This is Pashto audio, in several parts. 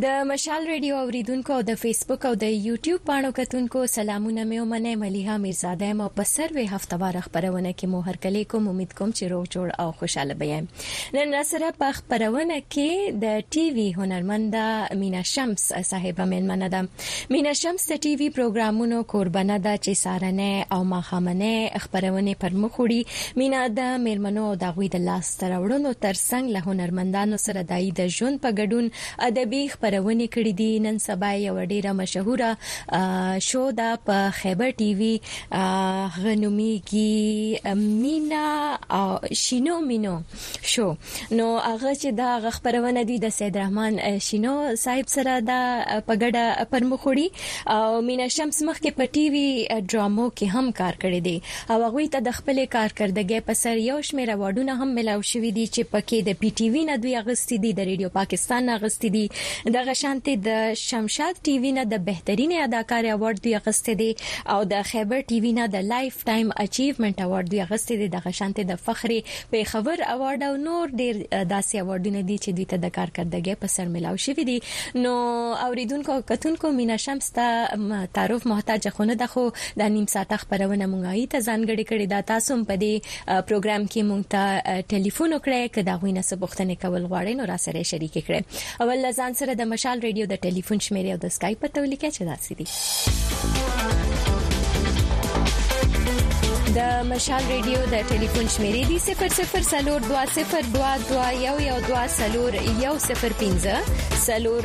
د مشال ريډيو اوريدونکو او د فيسبوک او د يوټيوب پاڼو کتونکو سلامونه مې ومنئ مليحه ميرزاده يم او په سروې هفتواره خپرونه کې مو هرکلی کوم امید کوم چې روغ جوړ او خوشاله به يم نن را سره په خپرونه کې د ټي وي هنرمند مینا شمس صاحبه مېلمنه ده مینا شمس د ټي وي پروګرامونو کوربنه ده چې سارنه او ماخامنه خپرونه پر مخ وړي مینا د مېلمنو او د غوي د لاس لاسته راوړنو تر څنګ له هنرمندانو سره دای د ژوند په ګډون ادبي خپرونې کړې دي، نن سبا یې یوه ډېره مشهوره شو ده په خیبر ټي وي هغه نومېږي مینه او شینو مینو شو نو هغه چې دا هغه خپرونه دوی د سید رحمان شینو صاحب سره دا په ګډه پر مخ وړي او مینه شمس مخکې په ټي وي ډرامو کې هم کار کړی دی او هغوی ته د خپلې کارکردګۍ په سر یو شمېر اوارډونه هم ملاو شوي دي چې په کې د پي ټي وي نه دوی اغستي دي، د رېډیو پاکستان نه اغستي دي، دغه شانتې د شمشاد ټي وي نه د بهترینې اداکارې اوارډ دوی اغستی دی او د خیبر ټي وي نه د لایف ټایم اچیومنټ اوارډ دوی اغستی دی، دغه شانتې د فخر پېښور اوارډ او نور ډېر داسې اوارډونه دي چې دوی ته د کارکردګۍ په سر ملاو شوي دي نو اورېدونکو او کتونکو مینه شمس ته تعارف محتاجه خو نه ده خو دا نیم ساعته خپرونه مونږ غي ته ځانګړې کړې دا تاسو هم په دې پروګرام کې مونږ ته ټلیفون وکړئ که دا غوینه څه پوښتنې کول غواړئ نو را سره شریک کړئ اول ځان سره د مشال ریډیو د ټلیفون شمیره او د اسکایپ پته ولیکئ چې داسې دي د مشال ریډیو د ټلیفون شمیرې دي 004202211015 سلور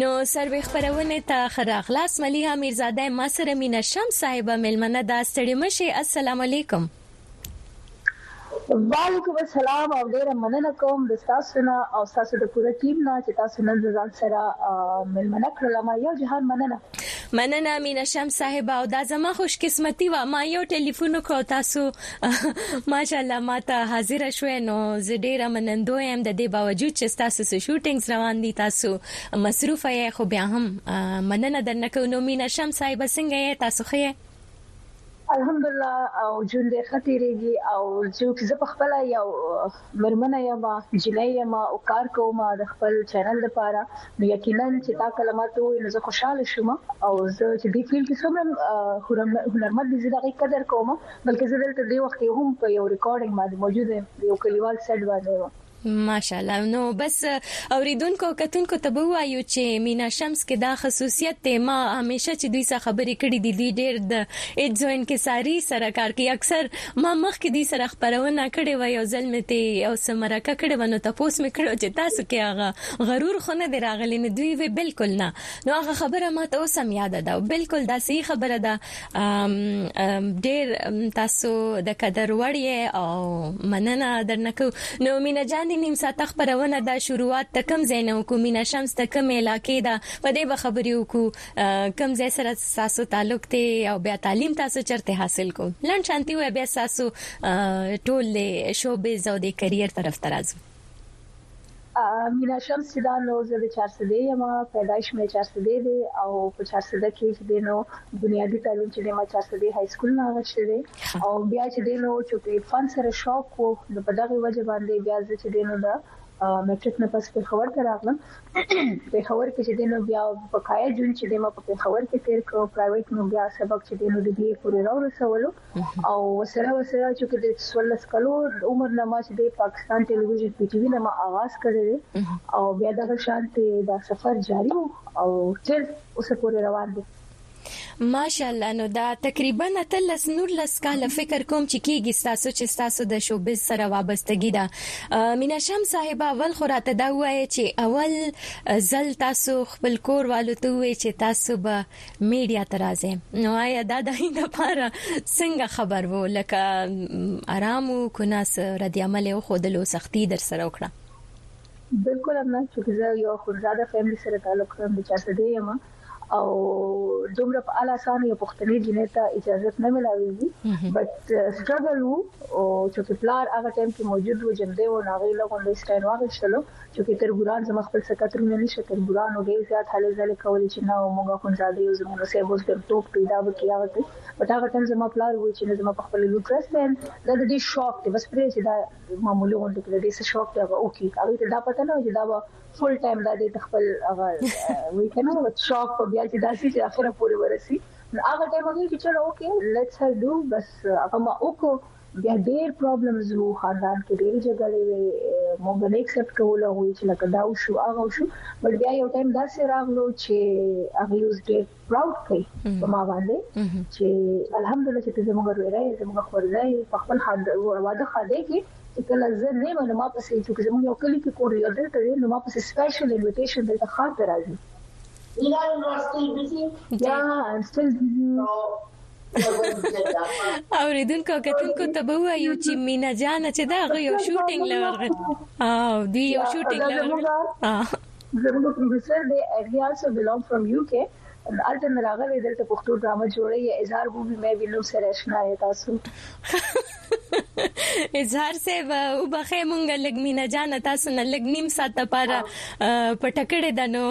نو سروې خپرونې ته ښه راغلاست مليح اميرزاده ما سره مينه شمس صاحبه مېلمنه ده ستړې مه شئ السلام علیکم. وعلیکم السلام او ډیره مننه کوم د تاسو نه او تاسو د پوره ټیم نه چې تاسو نن ځان سره ملمنه کړل ما یو جهان مننه مننه مینه شمس صاحب او دا زما خوش قسمتي وا ما یو ټلیفون وکړو تاسو ماشاءالله ما ته حاضر شوې نو زه ډیره منندوی یم د دې باوجود چې تاسو سو شوټینګز روان دي تاسو مصروف یې خو بیا هم مننه درنه کوم نو مینه شمس صاحب څنګه یې تاسو خو یې الحمدالله ژوند ډیر ښه تیریږي او څوک زه په خپله یو میرمن یم جینۍ یم او کار کوم د خپل چینل لپاره نو یقینا چې تا کله ماته وویل نو زه خوشحاله شوم او زه چې دې فیلډ کې څومره هنرمند دي زه د هغوی قدر کوم بلکې زه دلته دې وخت کې هم په یو ریکارډینګ باندې موجوده یم د یو کلیوال سیټ باندې یم. ماشاءالله نو بس اوریدونکو کتونکو ته به وایو چې مینا شمس کې دا خصوصیت ته ما همیشه چې دوی سره خبرې کړې دي دوی ډیر د ایډزو انکساری سره کار کوي اکثر ما مخ کې دوی سره خبرونه کړې و یو ځل مې ته او سمرکه کړې و نو تاسو مې کړو چې تاسو کې هغه غرور خو نه دی راغلی نو دوی وی بالکل نه نو هغه خبره ما ته اوس هم یاد ده بالکل دا صحیح خبره ده ډیر تاسو د قدر وړ یې او مننه درنه کو نو مینا جان دې نیم ساعت خبرونه دا شروعات ته کم زینو کو مینا شمس ته کم علاقې دا په دې به خبرې وکړو کم ځای سره تاسو تعلق ته او بیا تعلیم تاسو چرته حاصل کو لن شانتی و بیا تاسو ټول شوبې زو دې کریئر طرف ترازو مینا شمس چې دا نو زه د چارسدې یم پیدایش مې چارسدې دی او په چارسده کې چې دی نو بنیادی تعلیم چې دی ما چارسدې های سکول نه غشته دی او بیا چې دی نو چې په فن سره شوق وو نو په دغه وجه باندې بیا زه چې دی نو دا میټریک نه پس په خبر ته راغلم په خبر کې چې دی نو بیا په کایا جون چې دی ما په خبر کې تیر کو پرایویټ نو بیا سبق چې دی نو د بي پورې راو رسولو او سره سره چې د 14 کلو عمر نه ما چې د پاکستان ټلویزیون پی ټی وی نه ما آغاز کړی او بیا د شانتي دا سفر جاری او تر اوسه پورې روان دی ماشاءالله نو دا تقریبا تلس نور لس کال فکر کوم چې کیږي تاسو چې تاسو د شوبز سره وابستګی ده مینا شم صاحب اول خو راته دا وایي چې اول زل تاسو خپل کور والو ته وایي چې تاسو به میډیا ته راځي نو آیا دا د هیند لپاره څنګه خبر وو لکه آرام او کناس رد عمل او خودلو سختی در سره وکړه بالکل امنا چې زه یو خورزاده فیملی سره تعلق لرم د چا سره یم او دومره په اعلی سان یو پښتني جنې ته اجازه نه ملاويږي بټ سټرګل وو او چې پلار هغه ټایم کې موجود و جندې و ناغې له غونډې سټاین واغښتلو چه که تربوران زموږ خپل سکترونه نشته تربوران نو ډیر زیات هلې ځلې کولې چه نه موږ اخوندزاده یو زموږ نو صاحب اوس ډیر توپ کوي دا به کوي هغه کوي بټ هغه ټایم زما پلار وویل چه نه زما په خپل لور ټرست دی اند دا د دې شوق دی بس پریږدئ چه دا معمولي غونډه کې د دې څه شوق دی هغه وکړي هغوی ته دا پته نه وه چه دا به فل ټایم دا دې ته خپل هغه وایي که نه شوق په بیا چې داسې چې اخره پورې ورسي نو هغه ټایم هغوی چې چېرې اوکې لیټس هر ډو بس هغه ما وکړو بیا ډیر پرابلمز وو خاندان کې ډیرې جګړې وې موږ نه ایکسپټ کولو هغوی چې لکه دا وشو هغه وشو بټ بیا یو ټایم داسې راغلو چې هغوی اوس ډیر پراود کوي په ما باندې چې الحمدلله چې زموږ وروره یې زموږ خورځای په خپل واده خاده کې چې کله زه نه یم نو ما پسې چې زموږ یو کلی کې کور یو دلته دی نو ما پسې سپیشل انویټیشن دلته خاطر راځي یا سټیل بیزی یا سټیل بیزی اوریدونکو کتونکو ته به وایو چې مینا جان چې دا غو یو شوټینګ لورغه او دی یو شوټینګ لورغه زموږ پروډوسر دی هی آلسو بیلونګ فرام یو کې الته مې راغلي دلته پښتو ډرامه جوړي اظهار بوبي مې ویلو سره آشنا یې تاسو اظهار صاحب وبخې مونږ لګمینه جان تاسو نه لګنیم سات لپاره پټکړې دنو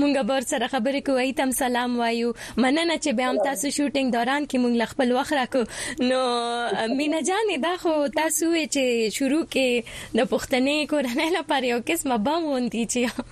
مونږ بور سره خبرې کوي تم سلام وایو مننه چې به هم تاسو شوټینګ دوران کې مونږ خپل وخت راکو نو مینا جان دا خو تاسو چې شروع کې د پښتنې کورنۍ لپاره یو قسمه بم وندي چې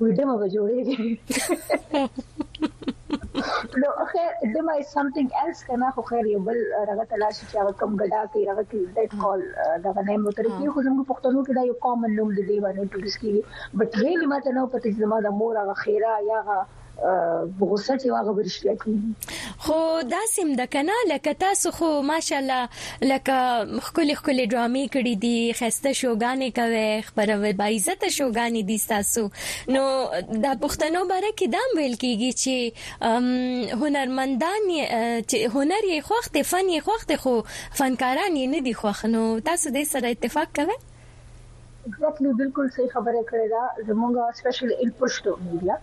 وې دمه به جوړېږي نو خیر دمه از سمثینګ ایلس کنه خو خیر یو بل رغه تلاش چې هغه کم ګډا کوي رغه کې ډیټ کال دغه نه متر کې خو زموږ پښتنو کې دا یو کامن نوم دی دی باندې ټوریس کې بټ ریلی ماته نو پته چې زما د مور هغه خیره یا هغه غوسه چې واغه ورشتیا کی خو دا سیم د کنه لکه تاسو خو ماشاالله لکه ښکلې ښکلې ډرامې کړې دي خسته شوګانې کوي خبروي با عزت شوګانې دي تاسو نو دا پښتنو باره کې دا ویل کیږي چې هنرمندان چې هنر یې خوښ دي فن یې خوښ دي خو فنکاران یې نه دي خوښ نو تاسو دې سره اتفاق کوئ ایکزیکټلی بلکل صحیح خبره کړی دا زمونږه سپیشل ان پښتو میډیا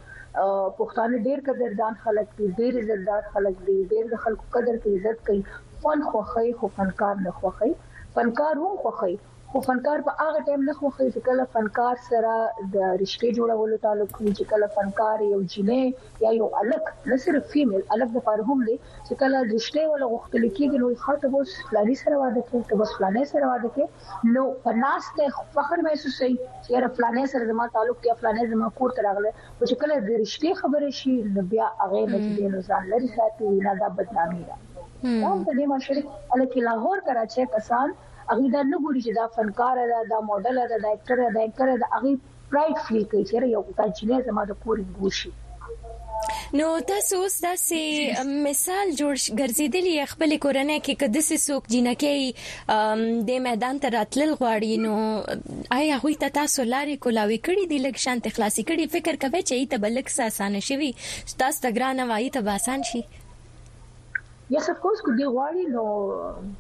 پښتانه ډیر قدردان خلک دي ډیر عزتدار خلک دي ډیر د خلکو قدر کوي عزت کوي فن خوخی خو فنکار نه خوخی فنکار هم خوخی خو فنکار په هغه ټایم نه خوخی چې کله فنکار سره د رشتې جوړولو تعلق وي چې کله فنکار یو جنې یا یو الک نه صرف فیمیل الک د پاره هم دی چې کله رشتې ولا غوښتل کیږي نو خاطر بوس فلانی سره واده کوي ته بس فلانی سره واده کوي نو په ناسته فخر محسوسوي چې یاره فلانی سره زما تعلق یا فلانی زما کور ته راغلی، خو چې کله د رشتې خبره شي نو بیا هغې نه چې دی نو ځان لرې ساتي، نه دا بدنامي ده. دا هم په دې معاشره کې خلک چې لاهور کراچۍ کسان هغوی دا نه ګوري چې دا فنکاره ده، دا موډله ده، دا اکټره ده، دا اینکره ده، هغوی پرايډ فيل کوي چيرې يو دا جنې زما د کور انګور شي. نو تاسو اوس داسې مثال جوړ ګرځیدلی خپل کورنۍ کې که داسې څوک جنکی د میدان ته راتلل غواړي نو آیا هغه ته تاسو لارې کولاوي کړې دي لږ شانت خلاصي کړي فکر کوي چې ایته بلک ساسان شي تاسو ته ګرانه وایي ته باسان شي یس اف کورس کو دی غواړي نو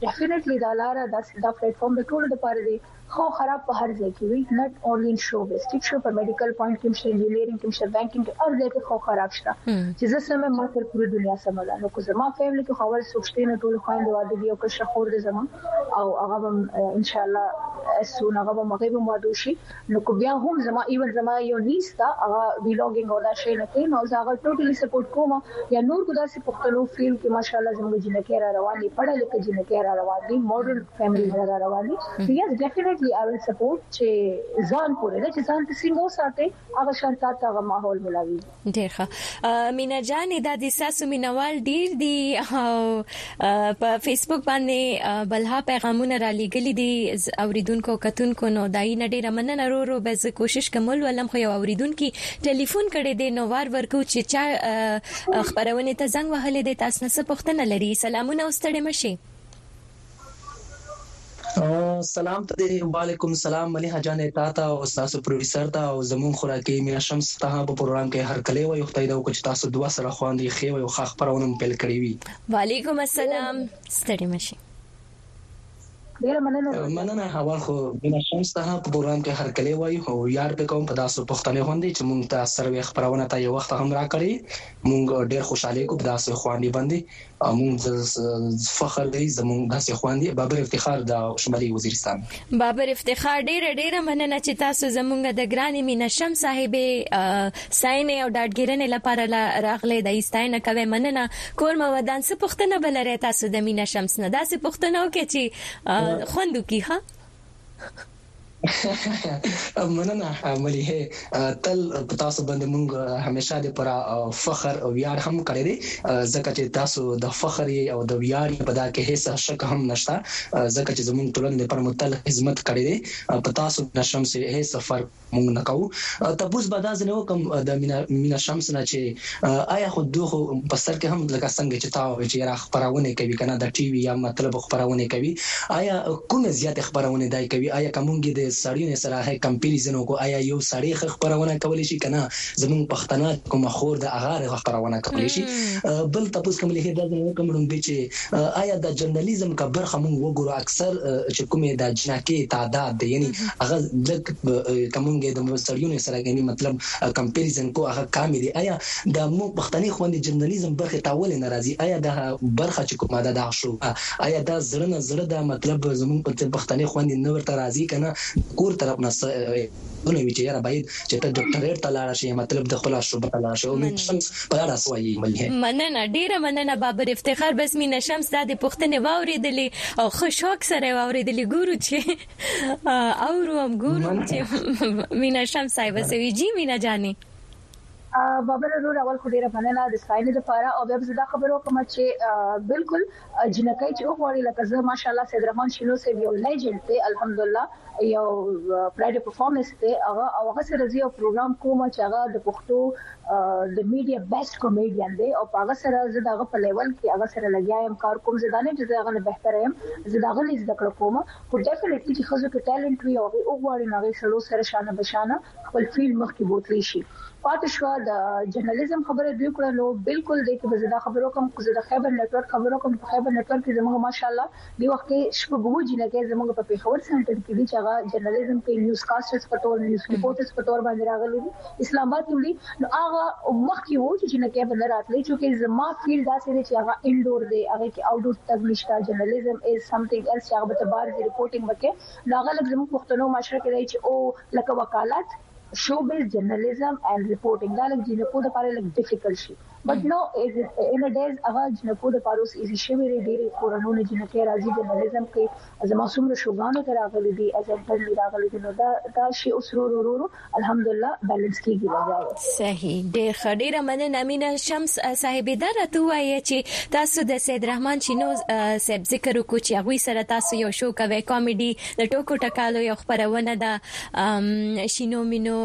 ډیفینټلی دا لار دا دا پلیټ فارم د ټولو لپاره دی خو خراب په هر ځای کې وي نټ اونلي ان شو بس ټیک شو په میډیکل پوینټ کې مشه انجینیرینګ کې مشه بانکینګ کې هر ځای کې خو خراب شته چې زه سم ما تر پوری دنیا سم ده نو که زما فیملی کې خو ول سوچته نه ټول خويند واده دی او که شخور دې زما او هغه هم ان شاء الله اسو هغه به مغه به مو دوشي نو کو بیا هم زما ایون زما یو نیستا هغه ویلوګینګ او دا شی نه کوي نو زه هغه ټوټلی سپورټ کوم یا نور کو داسې پښتنو فیلډ کې ماشاءالله زموږ جنکه را روان دي پړه لیکه جنکه را روان دي ماډرن امریکا را رواني نو یس ډیفینټلی آی ویل سپورټ چې ځان پورې ده چې ځان ته څنګه وساتي هغه شانتا ته هغه ماحول ملاوي ډیر ښه مینا جان دا د ساسو مینوال ډیر دی او په فیسبوک باندې بلها پیغامونه را لګلې دي اوریدونکو کتونکو نو دای نه ډیر مننه رو رو به زه کوشش کوم ولم خو یو اوریدونکو ټلیفون کړي دي نو وار ورکو چې چا خبرونه ته زنګ وهلې دي تاسو نه څه پوښتنه لري سلامونه او ستړي مشي سلام ته دې وعلیکم سلام ملیحه جانې تا ته او ستاسو پروډیوسر ته او زمونږ خوراکي میا شمس ته هم په پروګرام کې هرکلی وایو خدای دې وکړي چې تاسو دوه سره خوند یې ښې وي او ښه خپرونه مو پیل کړې وي وعلیکم السلام ستړي مشي ډیره مننه مننه حوال خو میا شمس ته هم په پروګرام کې هرکلی وایو او یار به کوم په داسو پښتنې غوندې چې مونږ ته سروې خپرونه ته یو وخت هم راکړي مونږ ډیر خوشاله کو په داسې خواني باندې امون فخر دی زمونږ داسې خواندي بابر افتخار د شمالي وزیرستان بابر افتخار ډیره ډیره مننه چې تاسو زمونږ د ګران مینه شم صاحب ساينه او ډاډګیرنې لپاره راغلي د ایستاینه کوي مننه کور مو ودان څه پښتنه بلره تاسو د مینه شمس نه داسې پښتنه وکړي چې خوندو کی ها مننه مليحه تل تاسو باندې مونږ همیشه د پر فخر او ویاړ هم کړی دی ځکه چې تاسو د فخر او د ویاړ په دا کې هیڅ شک هم نشته ځکه چې زمونږ ټولنې لپاره مو تل خدمت کړی دی په تاسو نشم سي هیڅ فرق مونږ نه کوو تبوس به دا ځنه وکم د مینا شمس نه چې ایا خو دوی خو په سر کې هم لکه څنګه چې تا وویل چې یاره خپرونې کوي کنه د ټي وي یا مطلب خپرونې کوي ایا کومې زیاتې خپرونې دای کوي ایا که مونږ یې د سړیونې سره هی کمپیریزن وکړو ایا یو سړی ښه خپرونه کولی شي کنه زمونږ پښتنه چې کومه خور ده هغه ښه خپرونه کولی شي بل تپوس کوم لیهې دا ځنه وکړم ړومبی چې ایا د جرنلیزم که برخه مونږ وګورو اکثر چې کومې د جنکې تعداد دی یعنی هغه لږ که مونږ یې د سړیونې سره یعنی مطلب کمپریزن کو هغه کامې دي ایا د مونږ پښتنې خوندې جرنلیزم برخې ته ولې نه راځي ایا دا برخه چې کومه ده دا شو ایا دا زړه نه زړه ده مطلب زمونږ په څیر پښتنې خوندې نه ورته راځي کنه د کور طرف نه څه ونه وی چې یاره باید چې ته ډاکټریټ ته لاړه شې مطلب د خپل شوبه ته لاړه شې امید شمس په اړه څه وایي ملي مننه ډیره مننه بابر افتخار بس مینه شمس دا د پښتنې واوریدلې او خو شوق سره واوریدلې ګورو چې او روم ګورم چې مینا شم صاحب سوي جی مینا جاني بابر ورو اول خو ډیره مننه د ستاینې لپاره او بیا زه دا خبرو کوم چې بالکل جنکې چې وغوړي لکه زه ماشاالله سید رحمان شینو سه یو لیجند دی الحمدلله یو پرایډ پرفارمنس دی هغه او هغه سره یو پروګرام کوم چې هغه د پښتو د میډیا بیسټ کمیډین دی او هغه سره زه دغه په لیول کې هغه سره لګیایم کار کوم زه دانه چې هغه نه بهتر یم زه دغه لیز دکړه کوم خو دا سړی څه چې ښځو کې ټالنټ وي او هغې وغواړي نو هغې سړو سره شانه به شانه خپل فیلډ مخکې بوتلی شي. پاتې شوه د جرنلزم خبره دوی کړه نو بلکل دې کې به زه دا خبره وکړم که زه د خیبر نیټ ورک خبره وکړم نو په خیبر نیټ ورک کې زموږ ماشاءالله دې وخت کې شپږ اووه جینکۍ زموږ په پېښور سینټر کې دي چې هغه جرنلزم کې نیوز کاسټرز په طور نیوز ریپورټرز په طور باندې راغلي دي. اسلام آباد کې ولي نو هغه وخت کې وو چې جنکې به نه راتلې چې کې زما فیلډ داسې دی چې هغه انډور دی هغه کې آوټ ډور تګ نشته جرنالیزم از سمثینګ ایلس چې هغه به تبار دی رپورټینګ وکړي نو هغه لږ زموږ پښتنو معاشره کې دی چې او لکه وکالت showbiz journalism and reporting دا لږ جنکو د پاره لږ ډیفیکلټ شي بټ نو از ان ا ډیز هغه جنکو د پاره اوس ایزي شوی دی ډیره کورونو جنکې راځي جرنالیزم کې زما څومره شوګانو ته راغلي دي اجنټن می راغلي دي نو دا دا شی اوس رو رو رو الحمدلله بیلانس کیږي وځاو صحیح ډیر ښه ډیره مننه مینه شمس صاحب دا راته وایي چې تاسو د سید رحمان چینو صاحب ذکر وکړو چې هغه سره تاسو یو شو کوي کامیډي د ټوکو ټکالو یو خبرونه ده شینو مینو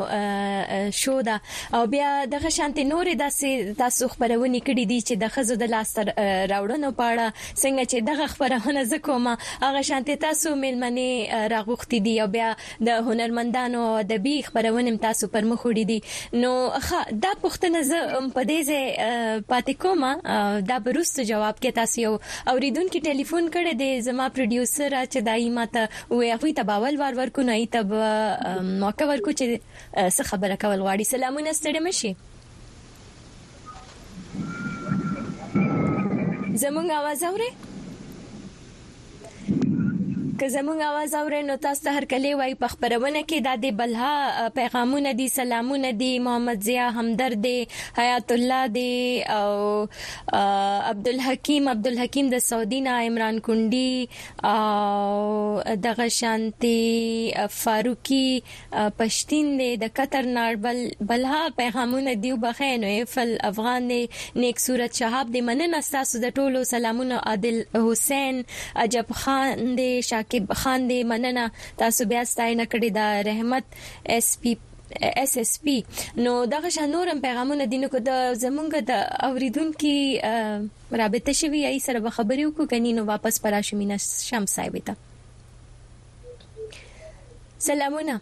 شو ده او بیا دغه شانتي نور داسې تاسو خبرونه کړې دي چې د خزو د لاس راوړنو په اړه څنګه چې دغه خپرونه زه کوم هغه شانتې تاسو مېلمنې راغوښتي دي او بیا د هنرمندانو او ادبي خپرونې هم تاسو پر مخ وړي دي نو ښه دا پوښتنه زه په دې ځای پاتې کوم دا به وروسته جواب کې تاسو یو اوریدونکي ټلیفون کړی دی زما پروډیوسر چې دای ماته وې هغه ته باول وار ورکو نه ایته موقع ورکو چې څه خبره کول غواړي سلامونه ستړي مشي زمونږ اواز اوري که زموږ आवाज اورئ نو تاسو ته هرکلی وای په خبرونه کې د دې بلها پیغامونه دي سلامونه دي محمد ضیا همدرد دی حیات الله دی او عبدالحکیم عبدالحکیم د سعودي نه عمران کندي او دغه شانتي فاروقي پشتين دی د کتر نار بل بلها پيغامونه دي وبخښی نو ايفل افغان دی نيک صورت شهاب دی مننه ستاسو د ټولو سلامونه عادل حسين عجب خان دی شاکب خان دی مننه تاسو بيا ستاينه کړی ده رحمت اس پي اس اس پي نو دغه شان نور هم پیغامونه دي نو که د زمونږ د اوریدونکو رابطه شوي ای سره به خبرې وکړو کني نو واپس پراشو مینه شم صاحب ته سلامونه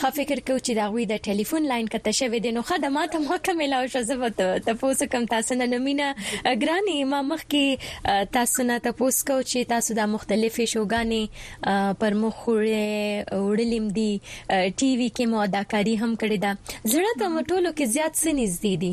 خا فکر کو چې دا غوي د ټلیفون لاین کته شوی دی نو خدای ما ته موقع ملاو شو زه به تاسو کوم تاسو نه نمینه ګرانی ما مخ کې تاسو نه تاسو کو چې تاسو دا مختلفې شوګانی پر مخ وړلم دي ټي وي کې مو اداکاری هم کړې ده زړه ته مټولو کې زیات سنځ دي دي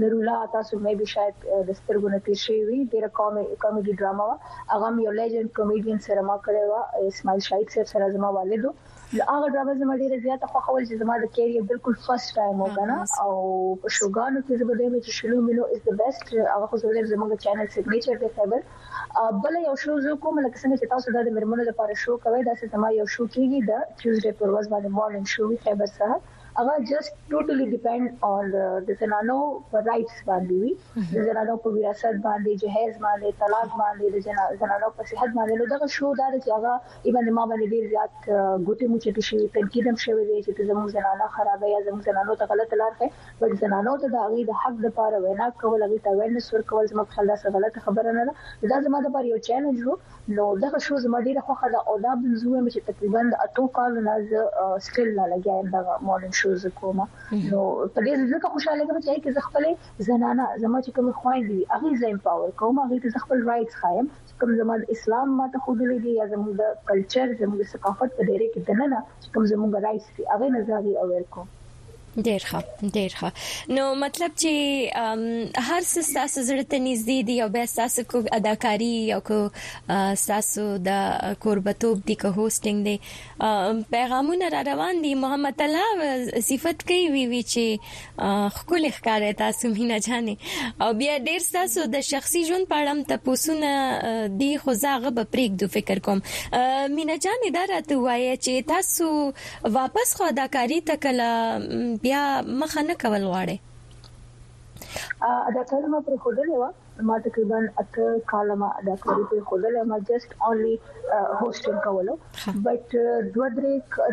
نورالله عطا سمیبی شاید د سترګو نه تیر شوی وی ډیره کامیډی ډرامه وه هغه هم یو لیجنډ کامیډین سره ما کړی وه اسماعیل شاهید صاحب سره زما والد و نو هغه ډرامه زما ډیره زیاته خوښه ول چې زما د کیریئر بالکل فرست ټایم و کنه او په شوګانو کې زما دایمه چې شلو مینو از د بیسټ هغه خو زما زموږ چینل سیګنیچر دی خیبر بل یو شو زه کوم لکه څنګه چې تاسو د مرمنو لپاره شو کوي دا چې زما یو شو کیږي د ټیوزډي پر ورځ باندې مورنینګ شو خیبر سره هغه جست ټوټلی ډیپند اون د زنانو پر رائټس باندې وي د زنانو په وراثت باندې جهیز باندې طلاق باندې د زنانو په صحت باندې نو دغه شو دا چې هغه ایبن ما باندې ډیر زیات ګوتې مو چټي شي تنقیدم شوی دی چې زموږ زنانه خرابه یا زموږ زنانو ته غلط لار ښه بل زنانو ته د هغه د حق لپاره وینا کول هغه ته ویلنس ورکول زموږ خلاص غلط خبره نه ده دا زموږ لپاره یو چیلنج وو نو دغه شو زما ډیره خوښه ده او دا به زه وایم چې تقریبا د اتو کالو نه زه سټیل لا لګیا یم دغه مارنینګ شوز کوم نو په دې زه که خوشاله یم چې کې زه خپل زنانه زما چې کوم خويندې دي هغه زه امپاور کوم هغه ته خپل رائټس خایم کوم زما اسلام ما ته خودلې دي یا زموږ د کلچر زموږ ثقافت په ډیره کې دننه کوم زموږ رائټس دي هغه نه زه اویر کوم ډیر ښه ډیر ښه نو مطلب چې هر څه تاسو زړه ته نږدې دي او بیا تاسو کو اداکاری او کو تاسو د قربتوب دي کو هوستینګ دي پیغامونه را روان دي محمد الله صفت کوي وی وی چې خپل ښکار تاسو مینا جانې او بیا ډیر تاسو د شخصي ژوند په اړه تپوسونه دي خو زاغه به پریک دو فکر کوم مینا جانې دا راته وایي چې تاسو واپس خو اداکاری ته کله بیا مخه نه کول غواړي اداکاری ما پر خودلې و ما تقریبا اته کاله ما اداکاری پر خودلې ما جست اونلی هوسټینګ کولو بټ دوه درې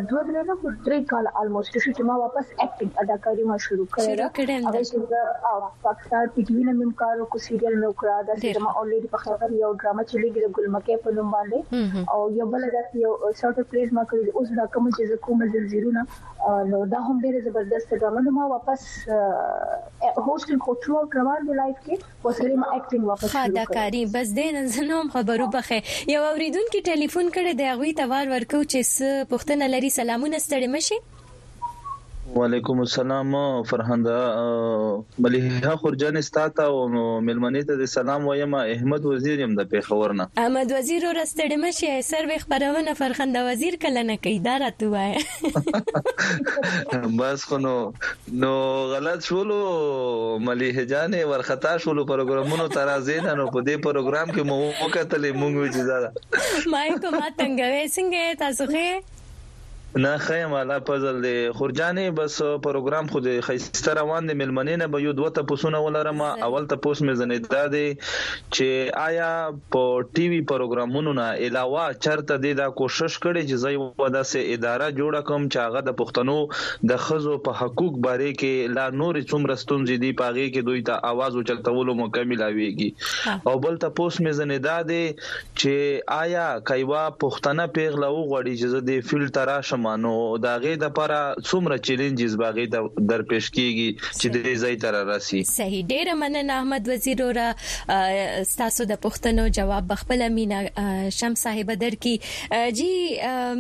دوه درې نه درې کاله الموست شو چې ما واپس اکټینګ اداکاری ما شروع کړې او چې ستا ټیټوی نه میم کار وکړو سیریل مې وکړه دا چې زما اولریډي په خبر یو ډرامه چلیږي د ګلمکې په نوم باندې او یو بل دا چې یو سارت اف پلیز ما کړی اوس دا کوم چې زه کوم زنجیرونه نو دا هم ډیره زبردست ډرامه نو ما واپس هوسټل خو ترو اوټ روان دی لایف کې وسره ما اکټینګ واپس شروع کړ خداکاری بس دې نن زنوم خبرو بخه یو اوریدونکو ټلیفون کړي دی غوي توار ورکو چې س پښتنه لري سلامونه ستړي مشي وعلیکم السلام فرهنده مليحه خورجانې ستا ته او مېلمنې ته دې سلام وایم احمد وزیر یم د پېښور نه احمد وزیر وروره ستړی مه شې سروې خپرونه فرخنده وزیر کله نه کوي دا راته ووایه بس خو نو نو غلط شولو مليحه جانې ورخطا شولو پروګرامونو ته راځې نه نو په دې پروګرام کې مو وکتلې مونږ چې دا ما یې کومه تنګوي څنګه تاسو ښه نه ښه یم اله پزل دی خورجانې بس پروګرام خو دی ښایسته روان دی میلمنې نه به یو دوه تپوسونه ولرم اول تپوس مې ځنې دا دی چې آیا په ټي وي پروګرامونو نه علاوه چرته دې دا کوشش کړی چې زه یوه داسې اداره جوړه کړم چې هغه د پښتنو د ښځو په حقوق باره کې لا نورې څومره ستونزې دي په هغې کې دوی ته اواز اوچتولو موقع ملاویږي او بل تپوس مې ځنې دا دی چې آيا که يوه پښتنه پېغله وغواړي چې زه دې فيلډ ته راشم نو د هغې لپاره څومره چيلينجز به هغې ته درپېش کېږي چې دې ځای ته رارسي. صحيح ډېره مننه احمد وزير وروره ستاسو د پوښتنو جواب به خپله مينا شمس صاحبه درکړي. جي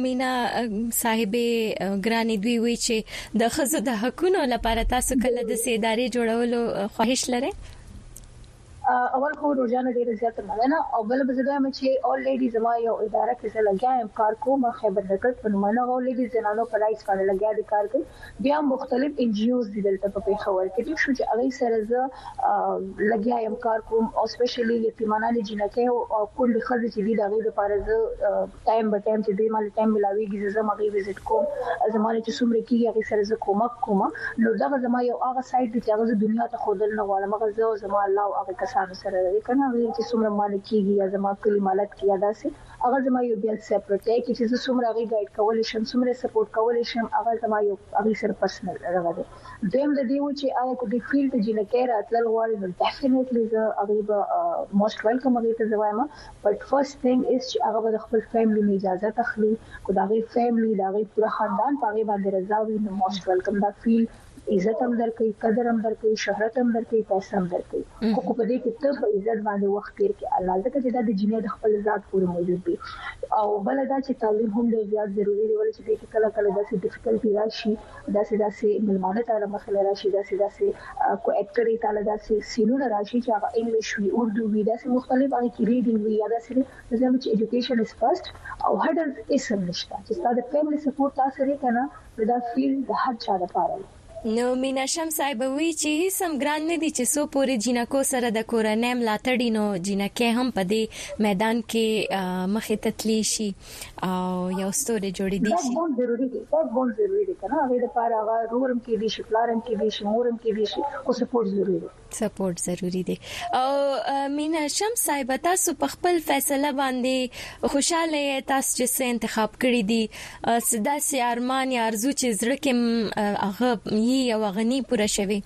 مينا صاحبې ګرانې دوی وي چې د ښځو د حقونو لپاره تاسو کله د څه ادارې جوړولو خواهش لرئ؟ اول خو روزانه ډیره زیاته مننه او بل به زه دا مې چې اولریډي زما یو اداره کې زه لګیا یم کار کوم خیبر دکت په نوم نه اولریډي زنانو په رائټس باندې لګیا دي کار کوي بیا مختلف ان جی اوز دي دلته په پیښور کې ټیک شو چې هغه سره زه لګیا یم کار کوم او سپیشلی یتیمانان جنکه او کونډې خزې چې دي دا غي لپاره زه ټایم به ټایم چې دوی مال ټایم ملاویږي زه زم هغه ویزټ کوم زما نه چې څومره کیږي هغه سره زه کومک کوم نو دغه زما یو هغه سایت دی چې هغه زه دنیا ته خودل نه غواړم هغه زه او زما الله او هغه کسانو سره دی کنه هغه چې څومره مال کیږي یا زما کلی مالت کې یا داسې هغه زما یو بیا سپریټ دی کې چې زه څومره هغه ګایډ کولی شم څومره سپورټ کولی شم هغه زما یو هغه سره پرسنل رغه دی دویم د دې و چې هغه کو دې فیلډ جنکه راتلل غواړي نو ډیفینټلی زه هغه به موست ویلکم هغه ته زوایم بټ فرسټ تهنګ از چی هغه به د خپل فیملی نه اجازت اخلی که د هغی فیملی د هغی پوره خاندان په هغی باندی رضا وی نو موسټ ویلکم دا فیلډ عزت هم درکوی قدر هم درکوی شهرت هم درکوی پیسه هم درکوی خو که په دی کی ته په عزت باندی وخت تیر کړی الله ځکه چی دا د جینی د خپل ذات پوری موجود دی او بله دا چی تعلیم هم ډیر زیات ضروری دی ولی چی دی کی کله کله داسی ډیفیکلټی راشی داسې داسې ملمانه تاله مخې له راشي داسې داسې کو اکټرې تاله داسې سینونه راشي چې هغه انګلیش وي اردو وي داسې مختلف هغه کې ریډینګ وي یا داسې دی زه وایم چې ایجوکیشن از فرست او هډلز هیڅ هم نشته چې ستا د فیملی سپورټ تا سره که نه نو دا فیلډ د هر چا لپاره دی. نو مينه شم صاحبه وي چي هيڅ هم ګران نه دي چي څو پوري جينکو سره د کورنۍ ملاتړي نو جينکۍ هم په دي ميدان کي مخي ته تلي شي. او یو ستوري جوړې دي شي بون ضروری دي دا بون ضروری دي کنه هغه د پاره هغه رورم کې دي شي پلارم کې دي شي مورم کې دي شي او سپورټ ضروری دي سپورټ ضروری دي او مینا شم صاحب تاسو په خپل فیصله باندې خوشاله یې تاسو چې څه انتخاب کړی دي سدا سي ارمان یا ارزو چې زړه کې هغه یي او غني پوره شوي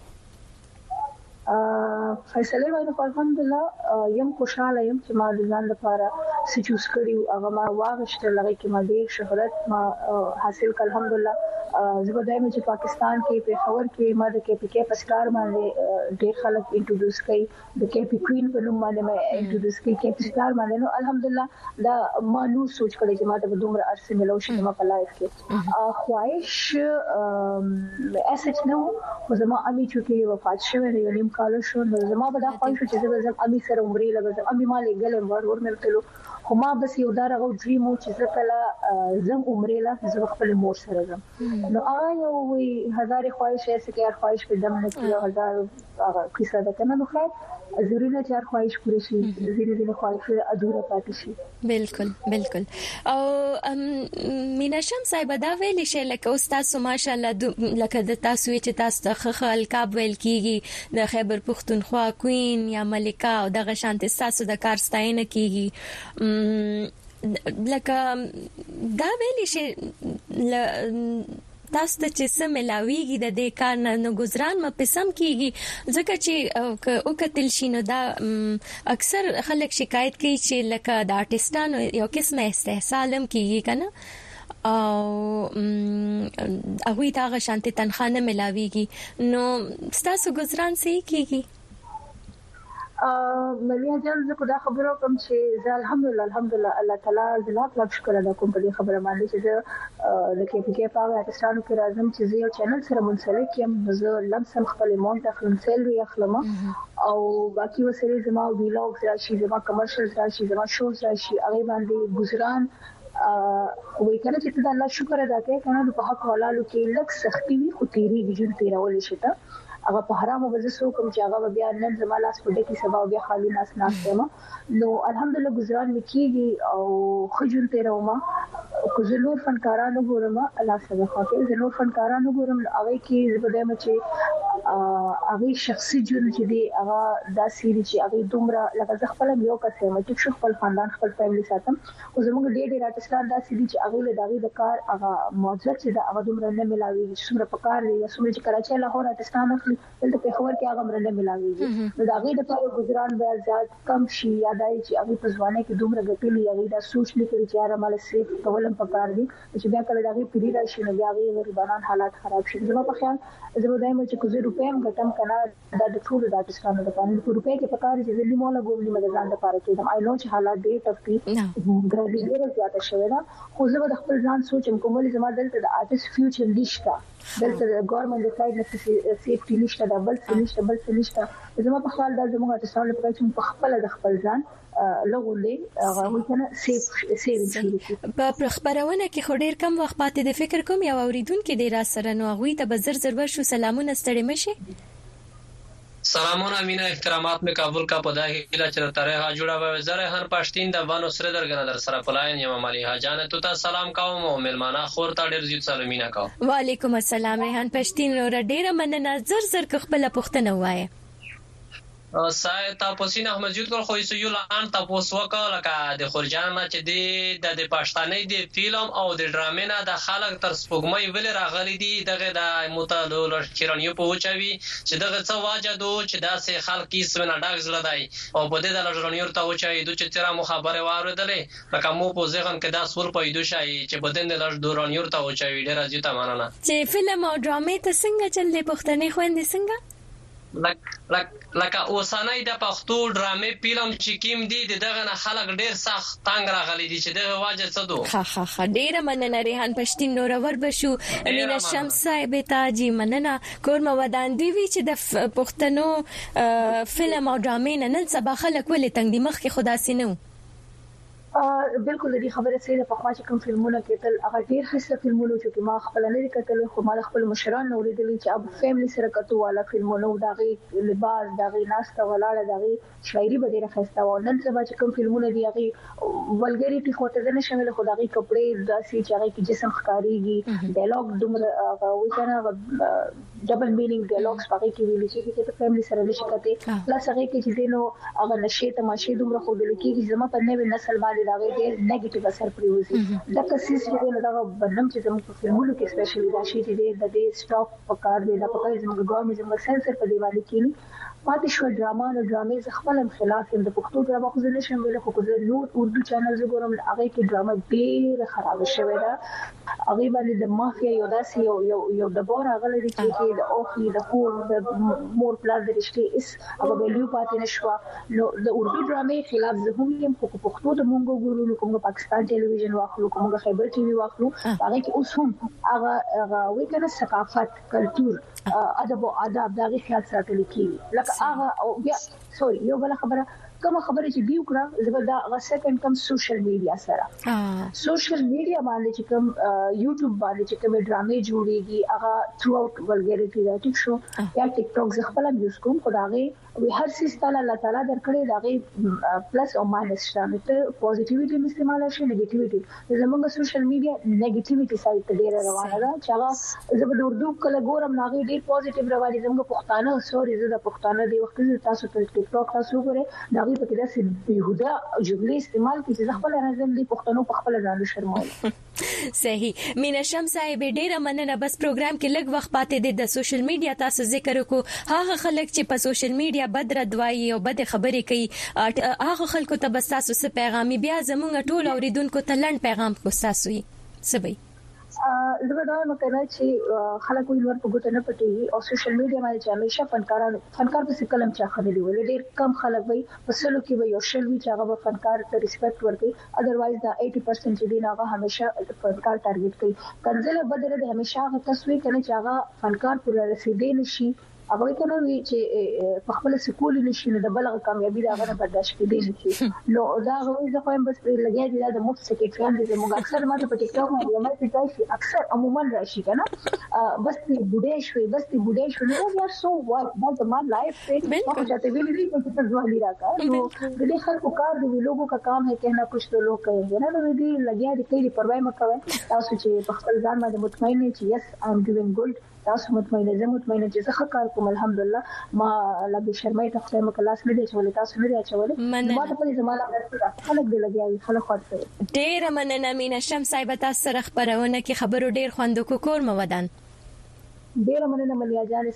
فیصلې وایي خو الحمدلله یم خوشاله یم چې ما د ځان لپاره څه چوز کړی او هغه ما واغشته لغې کې ما ډیر شهرت ما حاصل کړ الحمدلله زه به دایم چې پاکستان کې په خبر کې ما د کې پی کې پسټار باندې ډیر خلک انټروډوس کړي د کې پی کوین په نوم باندې مې انټروډوس کړي کې پسټار باندې نو الحمدلله دا ما نو سوچ کړی چې ما ته دومره ارسه ملو شي ما په لایف کې خواهش مې اسټ نه وو خو زما امي چې وفات شوه یو نیم کال شو نو زما به دا خواهش چې زه زم امي سره عمرې لګم امي ما لګل ور ور مې تلو خو ما بس یو دا رغو ډریم و چې زه کله زم عمرې لا زه خپل مور سره زم نو هغه یو وی هزار خواهش ایسه کې خواهش په دم نه کیو هزار هغه قصه ده کنه نو خلاص ضروري نه چې هر خواهش پوره شي ځینې ځینې خواهش ادوره پاتې شي بالکل بالکل او مینشم صاحب دا ویل شي لکه استاد ماشاءالله لکه د تاسو چې تاسو ته خخ القاب ویل کیږي د خیبر پښتونخوا کوین یا ملکه او دغه شانت تاسو د کار ستاینه کیږي لکه دا ویل شي تاسو ته چې څه ملاویږي د دې کار نه نو ګذران مه په سم کیږي ځکه چې که وکتل شي نو دا اکثر خلک شکایت کوي چې لکه د آرټیستانو یو قسمه استحصال هم کیږي کنه او هغه ته هغه شانتي تنخواه نه ملاويږي نو ستاسو گزاران سي کیږي ملیا جان زه کو دا خبره کوم چې زه الحمدلله الحمدلله الله تعالی زلاک لا شکر ادا کوم په دې خبره باندې چې زه د کې پی کې پاو پاکستانو کې راځم چې زه یو چینل سره منسلک یم زه لمسم خپل مونټ اخلم سیلری اخلم او باقي وسره زما ویلاګز راشي زما کمرشلز راشي زما شوز راشي هغه باندې گزاران وای کنه چې ته الله شکر ادا کړې کنه په حق حلالو کې لک سختي وي خو تیری ویجو تیرول شي ته هغه په حرامو به زه کوم چې هغه بیا نن زما لاس په ډکی سبا بیا خالی لاس نه استم نو الحمدلله گزاران میکيږي او خجل تیروما کو زه نور فنکارانو ګورم الله سره خاطر زه نور فنکارانو ګورم هغه کې زبده مې چې هغه شخصي ژوند چې دی هغه دا سری چې هغه دومره لکه زه خپل یو کس یم چې خپل خاندان خپل فیملی ساتم خو زموږ ډېر ډېر ارټسټان داسې دي چې هغوی له د هغوی د کار هغه معدل چې ده هغه دومره نه ملاوېږي چې څومره په کار دی یا څومره چې کراچۍ لاهور ارټسټان اخلي دلته پېښور کې هغه مره نه ملاوېږي نو د هغوی د پاره ګزران به زیات کم شي یا دا چې هغوی په ځوانۍ کې دومره ګټلي هغوی دا سوچ نه کړي چې یاره ما له څه کول هم په کار دي نو چې بیا کله د هغوی پیری راشي نو بیا هغوی غریبانان حالات خراب شي زما په خیال زه به دا وایم چې که زه روپۍ هم ګټم که نه دا د ټولو د ارتسټانو د پاره په روپۍ کې په کار چې زه نیمه لګوم نیمه د ځان د پاره کېدم آی نو چې حالات ډېر ټف دي ګراني ډېره زیاته شوې ده خو زه به د خپل ځان سوچم کوم ولې زما دلته د ارتست فیوچر نشته دلته د ګورنمنت د سایډ نه سیفټي نشته دا بل څه نشته بل څه نشته زما په خیال دا زموږ ارتستانو لپاره چې په خپل د خپل ځان په خبرونه کې خو ډیر کم وخت پاتې دی فکر کوم یو اوریدونکي دی را سره نو هغوی ته به زر زر ورشو سلامونه ستړې مشې سلامونه مینه احترامات می قبول کا په دا هیله چې د تره ها جوړه به زره هن پښتین د ونو سره درګنه در سره پلاین یم مالی ها جان ته ته سلام کوم او ملمانه خور ته ډیر زیات سلام مینه کوم وعلیکم السلام ریحان پښتین رو ډیره مننه زر زر خپل پښتنه وایه سه تاپوس یی نه مزید کړ خو یسو یو لانډ تاپوس وکړ لکه د خورجان نه چی دی د د پښتنی د فیلم او د ډرامی نه دا خلک تر سپوږمی ولی راغلی دی دغه د موته لو لوټ چیرنیو په وچه وی چی دغه څه واجه دو چی داسی خلک یی سوینه ډک زړه دی او په دی د لوټرنیور ته وچه یی دو چی تیره مو خبری واوریدلی لکه مو په زیغن کی دا سول پیدو شی چی په دین د لوټ دورنیور ته وچه وی ډیره زیته مننه. چی فلم او ډرامی ته سنګه چل دی پښتنی خویندی سنګه. لکه اوسنی دپښتو ډرامې پيلم چي کيم دي ددغه نه خلک ډير سخت تنګ راغلي دي چي دغه واجه څه دو. خاخاخا ډیره مننه ریحان پشتین نورور به شو مینه شمس صاحب تا جی مننه کور مو ودان دی وی چی د پښتنو فلم او ډرامې نه نن سبا خلک ولی تنګ دی مخکی خو داسی نه وو. بلکل د دي خبره صحیح ده پخوا چې کوم فلمونه کتل هغه ډیر خسته فلمونه چې ما خپل نه دي کتلي خو ما د خپل مشران نه اوریدلي چې هغه فیملی سره کتو والا فلمونه او د غي لباس د غي ناسته ولاړه د غي شاعری به ډیره خسته و نن سبا چې کوم فلمونه دي هغه ولګریټی خو ته نه شامل خو د غي کپڑے داسي چې هغه کې جسم ښکاریږي ډایلاګ دومره هغه وځنه ډبل مینینګ ډایلوګز پاره کې ویل کېږي چې ته فیملی سره نشي کته لا سره کې چې دینو هغه نشي ته ماشي دومره خو دل کېږي چې زما په نوې نسل باندې دا وی ډېر نیگیټیو اثر پرې وځي دا کسیس چې دینو دا بنم چې زموږ په فلمونو کې سپیشلی دا شي چې د دې سټاپ په کار دی دا په کوم زموږ ګورمنټ زموږ سنسر په دی باندې کېنی پاتې شوه ډرامه نو ډرامې زه خپله هم خلاف یم د پښتو ډرامه خو زه نه شم ویلی خو که زه نور اردو چینلز وګورم له هغې کې ډرامه ډیره خرابه شوې ده هغې باندې د مافیا یو داسې یو یو یو ډبو راغلی دی چې کې د اوخي د کور د مور پلار د رشتې اس هغه ویلیو پاتې نشوه نو د اردو ډرامې خلاف زه هم یم خو پښتو د مونږ ګورو نو کوم پاکستان ټلویزیون واخلو کوم خیبر ټي وي واخلو هغه کې اوس هم هغه هغه وی کنه ثقافت کلتور ادب او آداب دا غي خیال ساتل کیږي لکه هغه او بیا سوري یو بل خبره کوم خبره چې دیو کړه زګر دا هغه سیکنډ کم سوشل میډیا سره سوشل میډیا باندې چې کوم یوټیوب باندې چې کوم ډرامې جوړيږي هغه ثرو اوټ ولګریټي راټیک شو یا ټیک ټاک زه خپل یوز کوم خدای وی هر څیز تعالی الله تعالی درکړي دا غي پلس او ماینس شته نو ته پوزټیویټي استعمال شي نیگیټیویټي زمونږ سوشل میډیا نیگیټیویټي سایت ته ډیره روانه ده چې هغه زه به اردو کله ګورم ناغي ډیر پوزټیو رواني زمونږ پښتانه سوري زه د پښتانه دی وخت تاسو ته ټیک ټاک تاسو ګورئ دا غي په کې داسې بیهوده جملې استعمال کړي چې خپل راځم دی پښتنو په خپل ځان شرمول صحیح مینا شم صاحب ډیره مننه بس پروګرام کې لږ وخت پاتې دی د سوشل میډیا تاسو ذکر وکړو هغه خلک چې په سوشل میډیا بد رد وایي او بد خبرې کوي هغه خلکو ته بس تاسو څه پیغام بیا زموږ ټول اوریدونکو ته لړن پیغام کو تاسو یې سبي زه دا وایم کنه چې خلک وی نور په ګوته نه پټيږي او سوشل میډیا باندې چې همیشه فنکاران فنکار په سکلم چا خبرې ولې ډېر کم خلک وي په سلو کې وي او شل وی چې هغه فنکار ته ریسپیکټ ورکړي ادروایز دا ایټي پرسنټ چې دی نو هغه همیشه فنکار ټارګیټ کوي کنځله بده نه ده همیشه هغه کس وي کنه چې هغه فنکار پورې را رسیدی نه شي هغه وي کنه وي چې په خپل څه کولی نه شي نو د بل هغه کامیابی د هغه نه برداشت کیدی نه شي نو دا هغه وي زه خو هم بس پرې لګیا دي دا د مفت سکیټیان دي زموږ اکثر ما ته په ټیک ټاک باندې ما ته راشي اکثر عموما راشي کنه بس دې بډې شوي بس دې بډې شوي نو یار سو واټ دا زما لایف بالکل دا ته ویلي دي چې ته ځواني راکا نو د دې خلکو کار دی لوګو کا کام ہے کہنا کچھ تو لوگ کہیں گے نا نو دې لګیا دي کلی پروا مه کوئ تاسو چې په خپل ځان باندې مطمئن نه چې یس آی ایم ډوینګ ګډ تاسو مطمئن زه مطمئن چې زه ښه کار کوم الحمدلله ما لا به شرمای ته خدای مکه لاس نه دی چولې تاسو نه دی چولې ما ته په زمانه راځي خلک دې لګیا دي خلک خور کوي ډیر مننه مینا شم صاحب تاسو سره خبرونه کې خبرو ډیر خوند کو کور مو ودان ډیر مننه ملیا جان